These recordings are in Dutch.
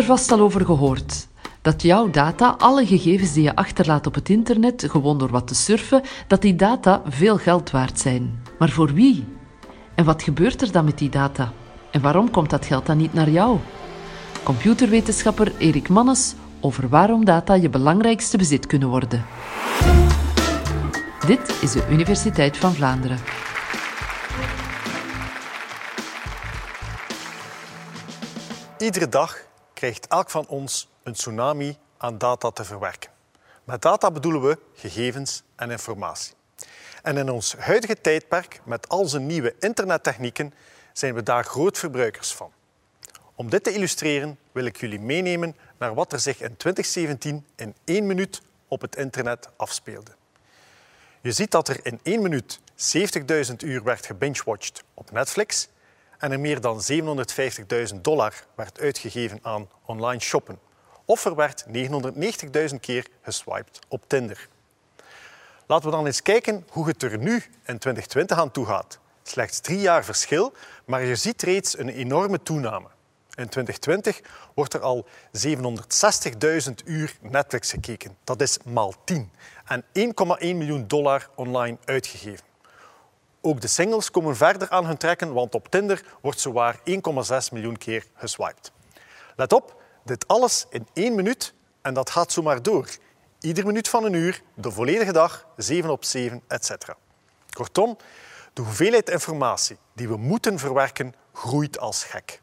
er vast al over gehoord. Dat jouw data, alle gegevens die je achterlaat op het internet, gewoon door wat te surfen, dat die data veel geld waard zijn. Maar voor wie? En wat gebeurt er dan met die data? En waarom komt dat geld dan niet naar jou? Computerwetenschapper Erik Mannes over waarom data je belangrijkste bezit kunnen worden. Dit is de Universiteit van Vlaanderen. Iedere dag krijgt elk van ons een tsunami aan data te verwerken. Met data bedoelen we gegevens en informatie. En in ons huidige tijdperk, met al zijn nieuwe internettechnieken, zijn we daar grootverbruikers van. Om dit te illustreren wil ik jullie meenemen naar wat er zich in 2017 in één minuut op het internet afspeelde. Je ziet dat er in één minuut 70.000 uur werd gebingewatcht op Netflix en er meer dan 750.000 dollar werd uitgegeven aan online shoppen. Of er werd 990.000 keer geswiped op Tinder. Laten we dan eens kijken hoe het er nu in 2020 aan toe gaat. Slechts drie jaar verschil, maar je ziet reeds een enorme toename. In 2020 wordt er al 760.000 uur Netflix gekeken. Dat is maal 10. En 1,1 miljoen dollar online uitgegeven. Ook de singles komen verder aan hun trekken, want op Tinder wordt zowaar 1,6 miljoen keer geswiped. Let op, dit alles in één minuut en dat gaat zomaar door. Ieder minuut van een uur, de volledige dag, 7 op 7, etc. Kortom, de hoeveelheid informatie die we moeten verwerken groeit als gek.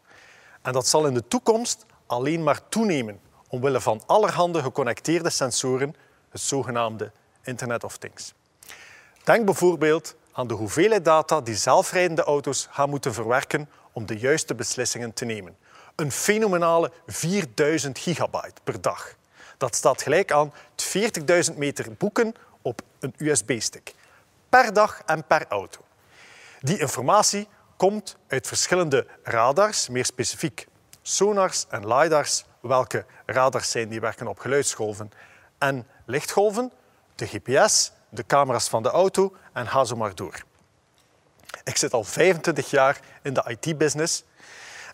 En dat zal in de toekomst alleen maar toenemen omwille van allerhande geconnecteerde sensoren, het zogenaamde Internet of Things. Denk bijvoorbeeld aan de hoeveelheid data die zelfrijdende auto's gaan moeten verwerken om de juiste beslissingen te nemen. Een fenomenale 4000 gigabyte per dag. Dat staat gelijk aan 40.000 meter boeken op een USB-stick. Per dag en per auto. Die informatie komt uit verschillende radars, meer specifiek sonars en lidars, welke radars zijn die werken op geluidsgolven en lichtgolven, de GPS, de camera's van de auto en ga zo maar door. Ik zit al 25 jaar in de IT-business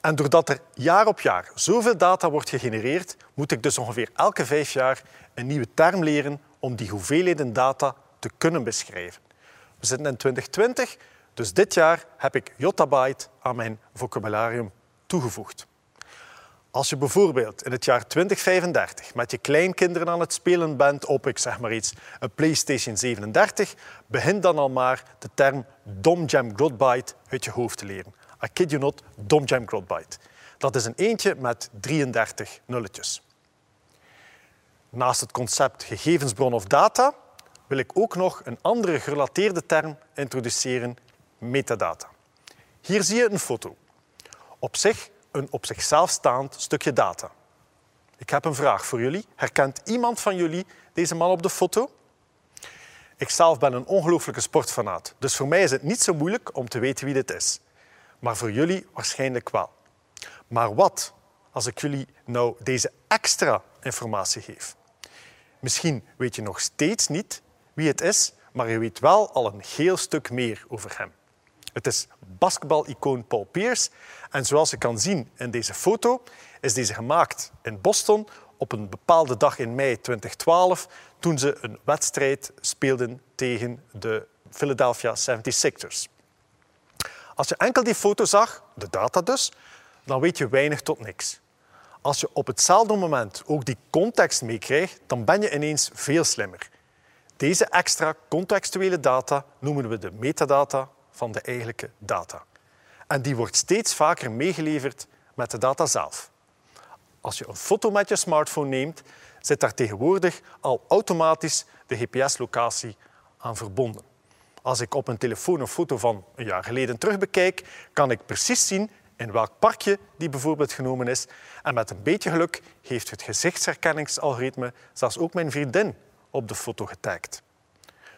en doordat er jaar op jaar zoveel data wordt gegenereerd, moet ik dus ongeveer elke vijf jaar een nieuwe term leren om die hoeveelheden data te kunnen beschrijven. We zitten in 2020, dus dit jaar heb ik yottabyte aan mijn vocabularium toegevoegd. Als je bijvoorbeeld in het jaar 2035 met je kleinkinderen aan het spelen bent op, ik zeg maar iets, een PlayStation 37, begin dan al maar de term Domjam Godbyte uit je hoofd te leren. I kid you not, Domjam Godbyte. Dat is een eentje met 33 nulletjes. Naast het concept gegevensbron of data wil ik ook nog een andere gerelateerde term introduceren, metadata. Hier zie je een foto. Op zich een op zichzelf staand stukje data. Ik heb een vraag voor jullie. Herkent iemand van jullie deze man op de foto? Ik zelf ben een ongelooflijke sportfanaat, dus voor mij is het niet zo moeilijk om te weten wie dit is. Maar voor jullie waarschijnlijk wel. Maar wat als ik jullie nou deze extra informatie geef? Misschien weet je nog steeds niet wie het is, maar je weet wel al een heel stuk meer over hem. Het is basketbal-icoon Paul Pierce. En zoals je kan zien in deze foto, is deze gemaakt in Boston op een bepaalde dag in mei 2012, toen ze een wedstrijd speelden tegen de Philadelphia 76ers. Als je enkel die foto zag, de data dus, dan weet je weinig tot niks. Als je op hetzelfde moment ook die context meekrijgt, dan ben je ineens veel slimmer. Deze extra contextuele data noemen we de metadata van de eigenlijke data. En die wordt steeds vaker meegeleverd met de data zelf. Als je een foto met je smartphone neemt, zit daar tegenwoordig al automatisch de GPS-locatie aan verbonden. Als ik op een telefoon een foto van een jaar geleden terugbekijk, kan ik precies zien in welk parkje die bijvoorbeeld genomen is. En met een beetje geluk heeft het gezichtsherkenningsalgoritme zelfs ook mijn vriendin op de foto getagd.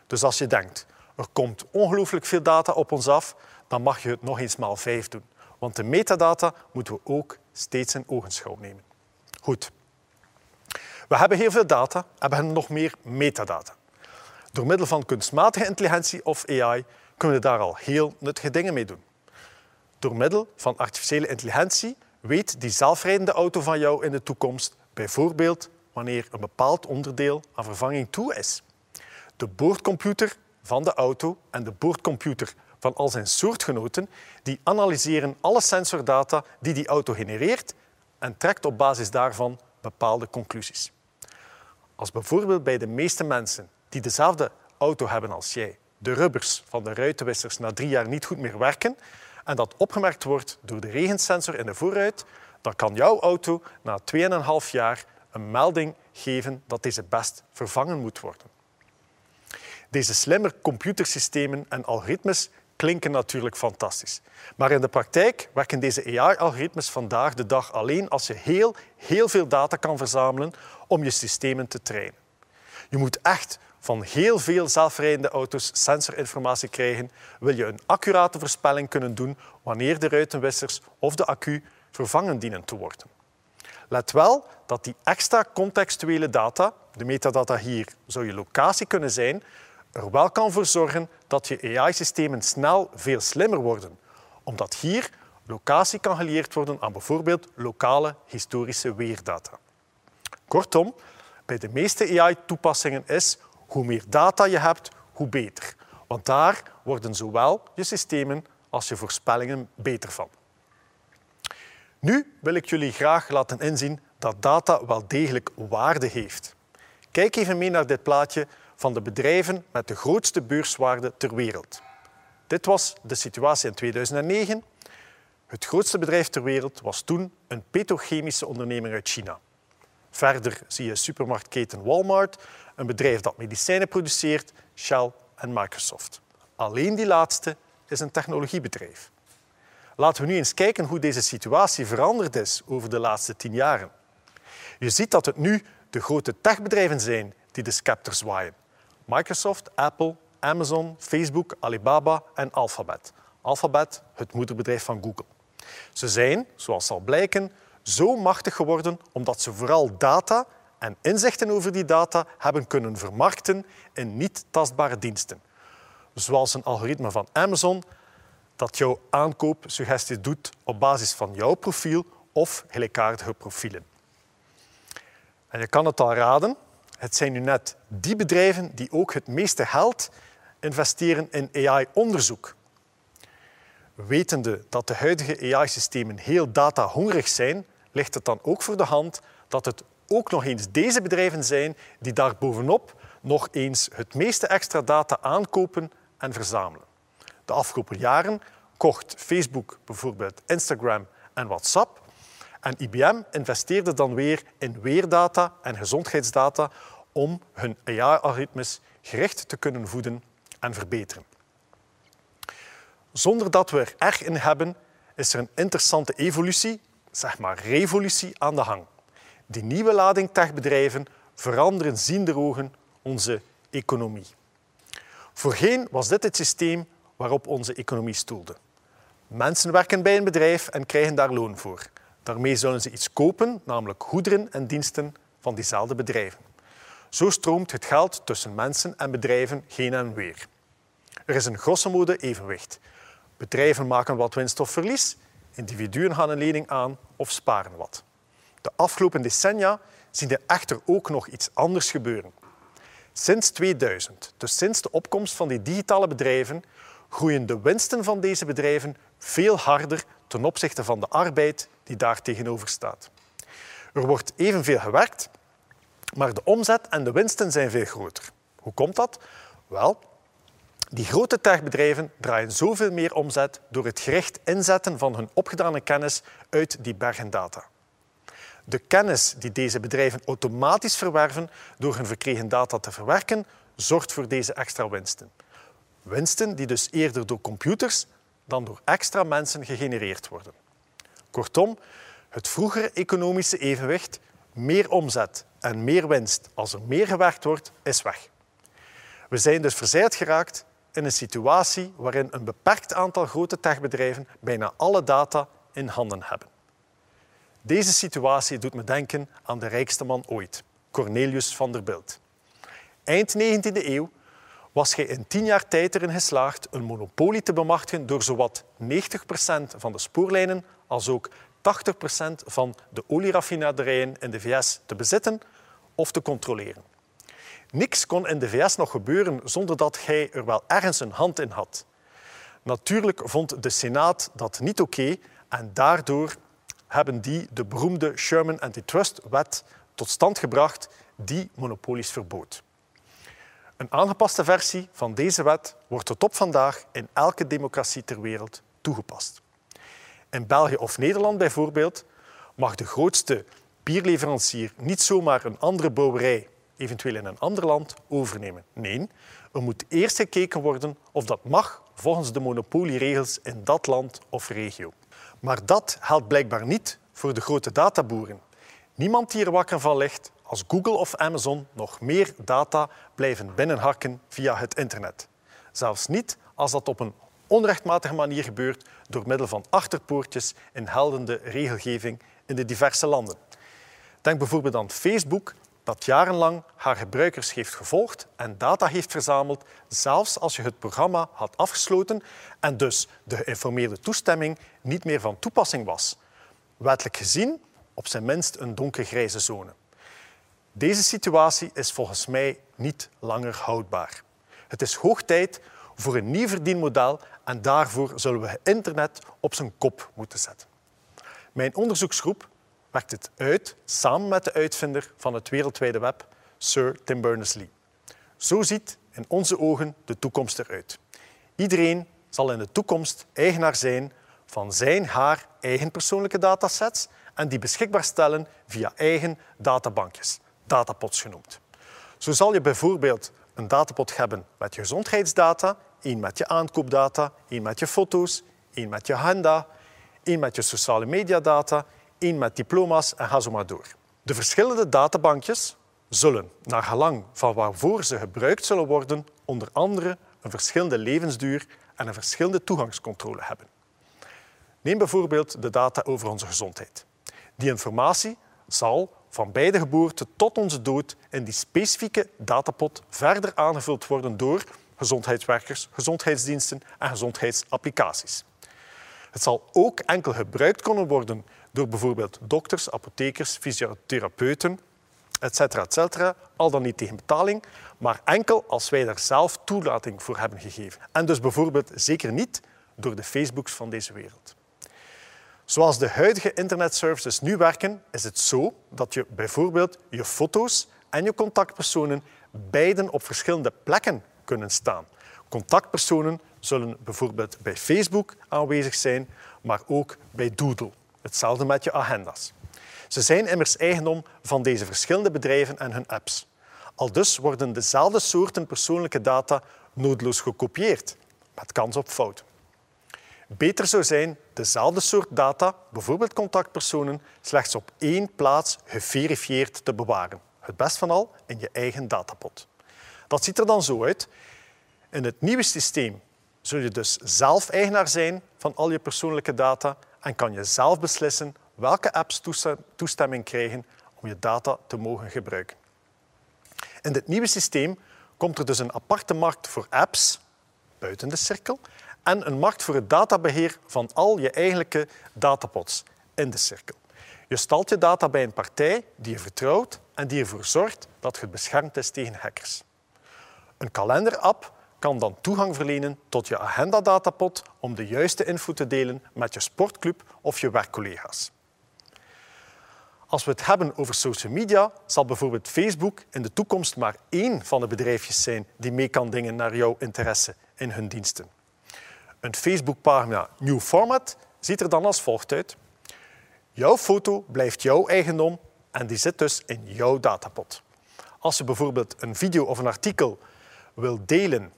Dus als je denkt, er komt ongelooflijk veel data op ons af, dan mag je het nog eens maal vijf doen. Want de metadata moeten we ook steeds in ogenschouw nemen. Goed. We hebben heel veel data we hebben nog meer metadata. Door middel van kunstmatige intelligentie of AI kunnen we daar al heel nuttige dingen mee doen. Door middel van artificiële intelligentie weet die zelfrijdende auto van jou in de toekomst bijvoorbeeld wanneer een bepaald onderdeel aan vervanging toe is. De boordcomputer van de auto en de boordcomputer van al zijn soortgenoten die analyseren alle sensordata die die auto genereert en trekt op basis daarvan bepaalde conclusies. Als bijvoorbeeld bij de meeste mensen die dezelfde auto hebben als jij, de rubbers van de ruitenwissers na drie jaar niet goed meer werken en dat opgemerkt wordt door de regensensor in de voorruit, dan kan jouw auto na 2,5 jaar een melding geven dat deze best vervangen moet worden. Deze slimme computersystemen en algoritmes klinken natuurlijk fantastisch. Maar in de praktijk werken deze AI-algoritmes vandaag de dag alleen als je heel, heel veel data kan verzamelen om je systemen te trainen. Je moet echt van heel veel zelfrijdende auto's sensorinformatie krijgen, wil je een accurate voorspelling kunnen doen wanneer de ruitenwissers of de accu vervangen dienen te worden. Let wel dat die extra contextuele data, de metadata hier zou je locatie kunnen zijn, er wel kan voor zorgen dat je AI-systemen snel veel slimmer worden, omdat hier locatie kan geleerd worden aan bijvoorbeeld lokale historische weerdata. Kortom, bij de meeste AI-toepassingen is hoe meer data je hebt, hoe beter. Want daar worden zowel je systemen als je voorspellingen beter van. Nu wil ik jullie graag laten inzien dat data wel degelijk waarde heeft. Kijk even mee naar dit plaatje van de bedrijven met de grootste beurswaarde ter wereld. Dit was de situatie in 2009. Het grootste bedrijf ter wereld was toen een petrochemische onderneming uit China. Verder zie je supermarktketen Walmart, een bedrijf dat medicijnen produceert, Shell en Microsoft. Alleen die laatste is een technologiebedrijf. Laten we nu eens kijken hoe deze situatie veranderd is over de laatste tien jaren. Je ziet dat het nu de grote techbedrijven zijn die de scepter zwaaien. Microsoft, Apple, Amazon, Facebook, Alibaba en Alphabet. Alphabet, het moederbedrijf van Google. Ze zijn, zoals zal blijken, zo machtig geworden omdat ze vooral data en inzichten over die data hebben kunnen vermarkten in niet tastbare diensten. Zoals een algoritme van Amazon dat jouw aankoopsuggestie doet op basis van jouw profiel of gelijkaardige profielen. En je kan het al raden, het zijn nu net die bedrijven die ook het meeste geld investeren in AI-onderzoek. Wetende dat de huidige AI-systemen heel data-hongerig zijn, ligt het dan ook voor de hand dat het ook nog eens deze bedrijven zijn die daar bovenop nog eens het meeste extra data aankopen en verzamelen. De afgelopen jaren kocht Facebook bijvoorbeeld Instagram en WhatsApp en IBM investeerde dan weer in weerdata en gezondheidsdata om hun AI-algoritmes gericht te kunnen voeden en verbeteren. Zonder dat we er erg in hebben, is er een interessante evolutie, zeg maar revolutie, aan de hang. Die nieuwe lading techbedrijven veranderen ziender ogen onze economie. Voorheen was dit het systeem waarop onze economie stoelde. Mensen werken bij een bedrijf en krijgen daar loon voor. Daarmee zullen ze iets kopen, namelijk goederen en diensten van diezelfde bedrijven. Zo stroomt het geld tussen mensen en bedrijven geen en weer. Er is een grosso modo evenwicht. Bedrijven maken wat winst of verlies, individuen gaan een lening aan of sparen wat. De afgelopen decennia zien we echter ook nog iets anders gebeuren. Sinds 2000, dus sinds de opkomst van die digitale bedrijven, groeien de winsten van deze bedrijven veel harder ten opzichte van de arbeid die daar tegenover staat. Er wordt evenveel gewerkt, maar de omzet en de winsten zijn veel groter. Hoe komt dat? Wel, die grote techbedrijven draaien zoveel meer omzet door het gericht inzetten van hun opgedane kennis uit die bergen data. De kennis die deze bedrijven automatisch verwerven door hun verkregen data te verwerken, zorgt voor deze extra winsten. Winsten die dus eerder door computers dan door extra mensen gegenereerd worden. Kortom, het vroegere economische evenwicht, meer omzet en meer winst als er meer gewerkt wordt, is weg. We zijn dus verzeild geraakt in een situatie waarin een beperkt aantal grote techbedrijven bijna alle data in handen hebben. Deze situatie doet me denken aan de rijkste man ooit, Cornelius Vanderbilt. Eind 19e eeuw was hij in tien jaar tijd erin geslaagd een monopolie te bemachtigen door zowat 90% van de spoorlijnen als ook 80% van de olieraffinaderijen in de VS te bezitten of te controleren. Niks kon in de VS nog gebeuren zonder dat hij er wel ergens een hand in had. Natuurlijk vond de Senaat dat niet oké en daardoor hebben die de beroemde Sherman Antitrust-wet tot stand gebracht die monopolies verbood. Een aangepaste versie van deze wet wordt tot op vandaag in elke democratie ter wereld toegepast. In België of Nederland bijvoorbeeld mag de grootste bierleverancier niet zomaar een andere brouwerij, eventueel in een ander land, overnemen. Nee, er moet eerst gekeken worden of dat mag volgens de monopolieregels in dat land of regio. Maar dat geldt blijkbaar niet voor de grote databoeren. Niemand die er wakker van ligt als Google of Amazon nog meer data blijven binnenharken via het internet. Zelfs niet als dat op een onrechtmatige manier gebeurt door middel van achterpoortjes in heldende regelgeving in de diverse landen. Denk bijvoorbeeld aan Facebook, dat jarenlang haar gebruikers heeft gevolgd en data heeft verzameld, zelfs als je het programma had afgesloten en dus de geïnformeerde toestemming niet meer van toepassing was. Wettelijk gezien op zijn minst een donkergrijze zone. Deze situatie is volgens mij niet langer houdbaar. Het is hoog tijd voor een nieuw verdienmodel en daarvoor zullen we het internet op zijn kop moeten zetten. Mijn onderzoeksgroep werkt het uit samen met de uitvinder van het wereldwijde web, Sir Tim Berners-Lee. Zo ziet in onze ogen de toekomst eruit. Iedereen zal in de toekomst eigenaar zijn van zijn haar eigen persoonlijke datasets en die beschikbaar stellen via eigen databankjes, datapots genoemd. Zo zal je bijvoorbeeld een datapot hebben met je gezondheidsdata, één met je aankoopdata, één met je foto's, één met je agenda, één met je sociale mediadata, één met diploma's en ga zo maar door. De verschillende databankjes zullen, naar gelang van waarvoor ze gebruikt zullen worden, onder andere een verschillende levensduur en een verschillende toegangscontrole hebben. Neem bijvoorbeeld de data over onze gezondheid. Die informatie zal van bij de geboorte tot onze dood in die specifieke datapot verder aangevuld worden door gezondheidswerkers, gezondheidsdiensten en gezondheidsapplicaties. Het zal ook enkel gebruikt kunnen worden door bijvoorbeeld dokters, apothekers, fysiotherapeuten, etc. etc. Al dan niet tegen betaling, maar enkel als wij daar zelf toelating voor hebben gegeven. En dus bijvoorbeeld zeker niet door de Facebooks van deze wereld. Zoals de huidige internetservices nu werken, is het zo dat je bijvoorbeeld je foto's en je contactpersonen beiden op verschillende plekken kunnen staan. Contactpersonen zullen bijvoorbeeld bij Facebook aanwezig zijn, maar ook bij Doodle. Hetzelfde met je agenda's. Ze zijn immers eigendom van deze verschillende bedrijven en hun apps. Al dus worden dezelfde soorten persoonlijke data noodloos gekopieerd, met kans op fout. Beter zou zijn dezelfde soort data, bijvoorbeeld contactpersonen, slechts op één plaats geverifieerd te bewaren. Het best van al in je eigen datapot. Dat ziet er dan zo uit. In het nieuwe systeem zul je dus zelf eigenaar zijn van al je persoonlijke data en kan je zelf beslissen welke apps toestemming krijgen om je data te mogen gebruiken. In dit nieuwe systeem komt er dus een aparte markt voor apps buiten de cirkel en een markt voor het databeheer van al je eigenlijke datapots in de cirkel. Je stalt je data bij een partij die je vertrouwt en die ervoor zorgt dat het beschermd is tegen hackers. Een kalenderapp kan dan toegang verlenen tot je agenda-datapot om de juiste info te delen met je sportclub of je werkcollega's. Als we het hebben over social media, zal bijvoorbeeld Facebook in de toekomst maar één van de bedrijfjes zijn die mee kan dingen naar jouw interesse in hun diensten. Een Facebookpagina New Format ziet er dan als volgt uit. Jouw foto blijft jouw eigendom en die zit dus in jouw datapot. Als je bijvoorbeeld een video of een artikel wil delen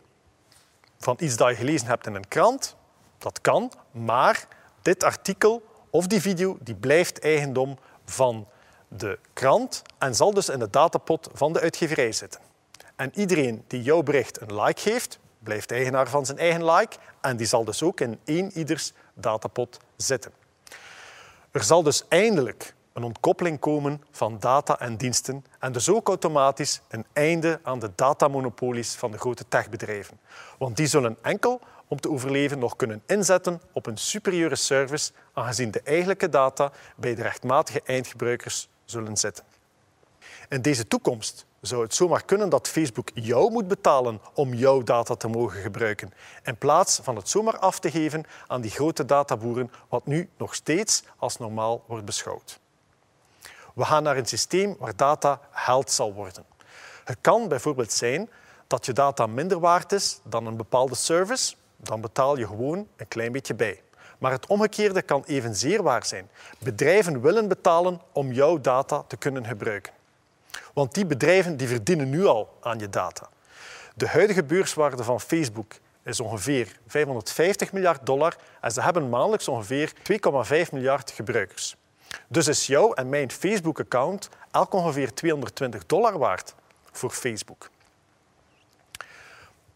van iets dat je gelezen hebt in een krant, dat kan, maar dit artikel of die video die blijft eigendom van de krant en zal dus in de datapot van de uitgeverij zitten. En iedereen die jouw bericht een like geeft, blijft eigenaar van zijn eigen like en die zal dus ook in één ieders datapot zitten. Er zal dus eindelijk een ontkoppeling komen van data en diensten en dus ook automatisch een einde aan de datamonopolies van de grote techbedrijven. Want die zullen enkel om te overleven nog kunnen inzetten op een superieure service, aangezien de eigenlijke data bij de rechtmatige eindgebruikers zullen zitten. In deze toekomst zou het zomaar kunnen dat Facebook jou moet betalen om jouw data te mogen gebruiken, in plaats van het zomaar af te geven aan die grote databoeren, wat nu nog steeds als normaal wordt beschouwd. We gaan naar een systeem waar data held zal worden. Het kan bijvoorbeeld zijn dat je data minder waard is dan een bepaalde service, dan betaal je gewoon een klein beetje bij. Maar het omgekeerde kan evenzeer waar zijn. Bedrijven willen betalen om jouw data te kunnen gebruiken. Want die bedrijven die verdienen nu al aan je data. De huidige beurswaarde van Facebook is ongeveer 550 miljard dollar en ze hebben maandelijks ongeveer 2,5 miljard gebruikers. Dus is jouw en mijn Facebook-account elk ongeveer 220 dollar waard voor Facebook.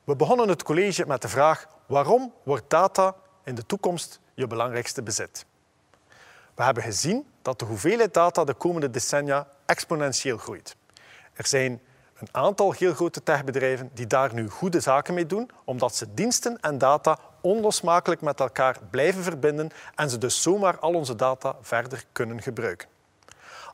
We begonnen het college met de vraag waarom wordt data in de toekomst je belangrijkste bezit? We hebben gezien dat de hoeveelheid data de komende decennia exponentieel groeit. Er zijn een aantal heel grote techbedrijven die daar nu goede zaken mee doen, omdat ze diensten en data onlosmakelijk met elkaar blijven verbinden en ze dus zomaar al onze data verder kunnen gebruiken.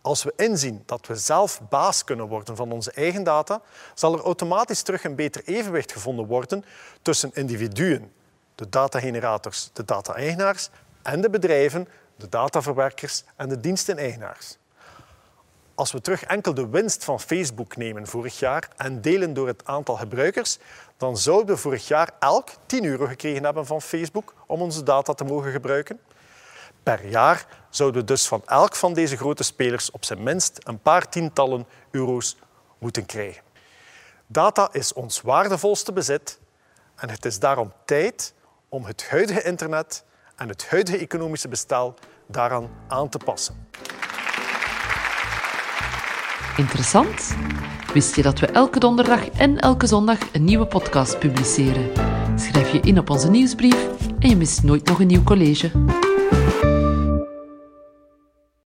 Als we inzien dat we zelf baas kunnen worden van onze eigen data, zal er automatisch terug een beter evenwicht gevonden worden tussen individuen, de datagenerators, de data-eigenaars, en de bedrijven, de dataverwerkers en de diensteneigenaars. Als we terug enkel de winst van Facebook nemen vorig jaar en delen door het aantal gebruikers, dan zouden we vorig jaar elk 10 euro gekregen hebben van Facebook om onze data te mogen gebruiken. Per jaar zouden we dus van elk van deze grote spelers op zijn minst een paar tientallen euro's moeten krijgen. Data is ons waardevolste bezit en het is daarom tijd om het huidige internet en het huidige economische bestel daaraan aan te passen. Interessant? Wist je dat we elke donderdag en elke zondag een nieuwe podcast publiceren? Schrijf je in op onze nieuwsbrief en je mist nooit nog een nieuw college.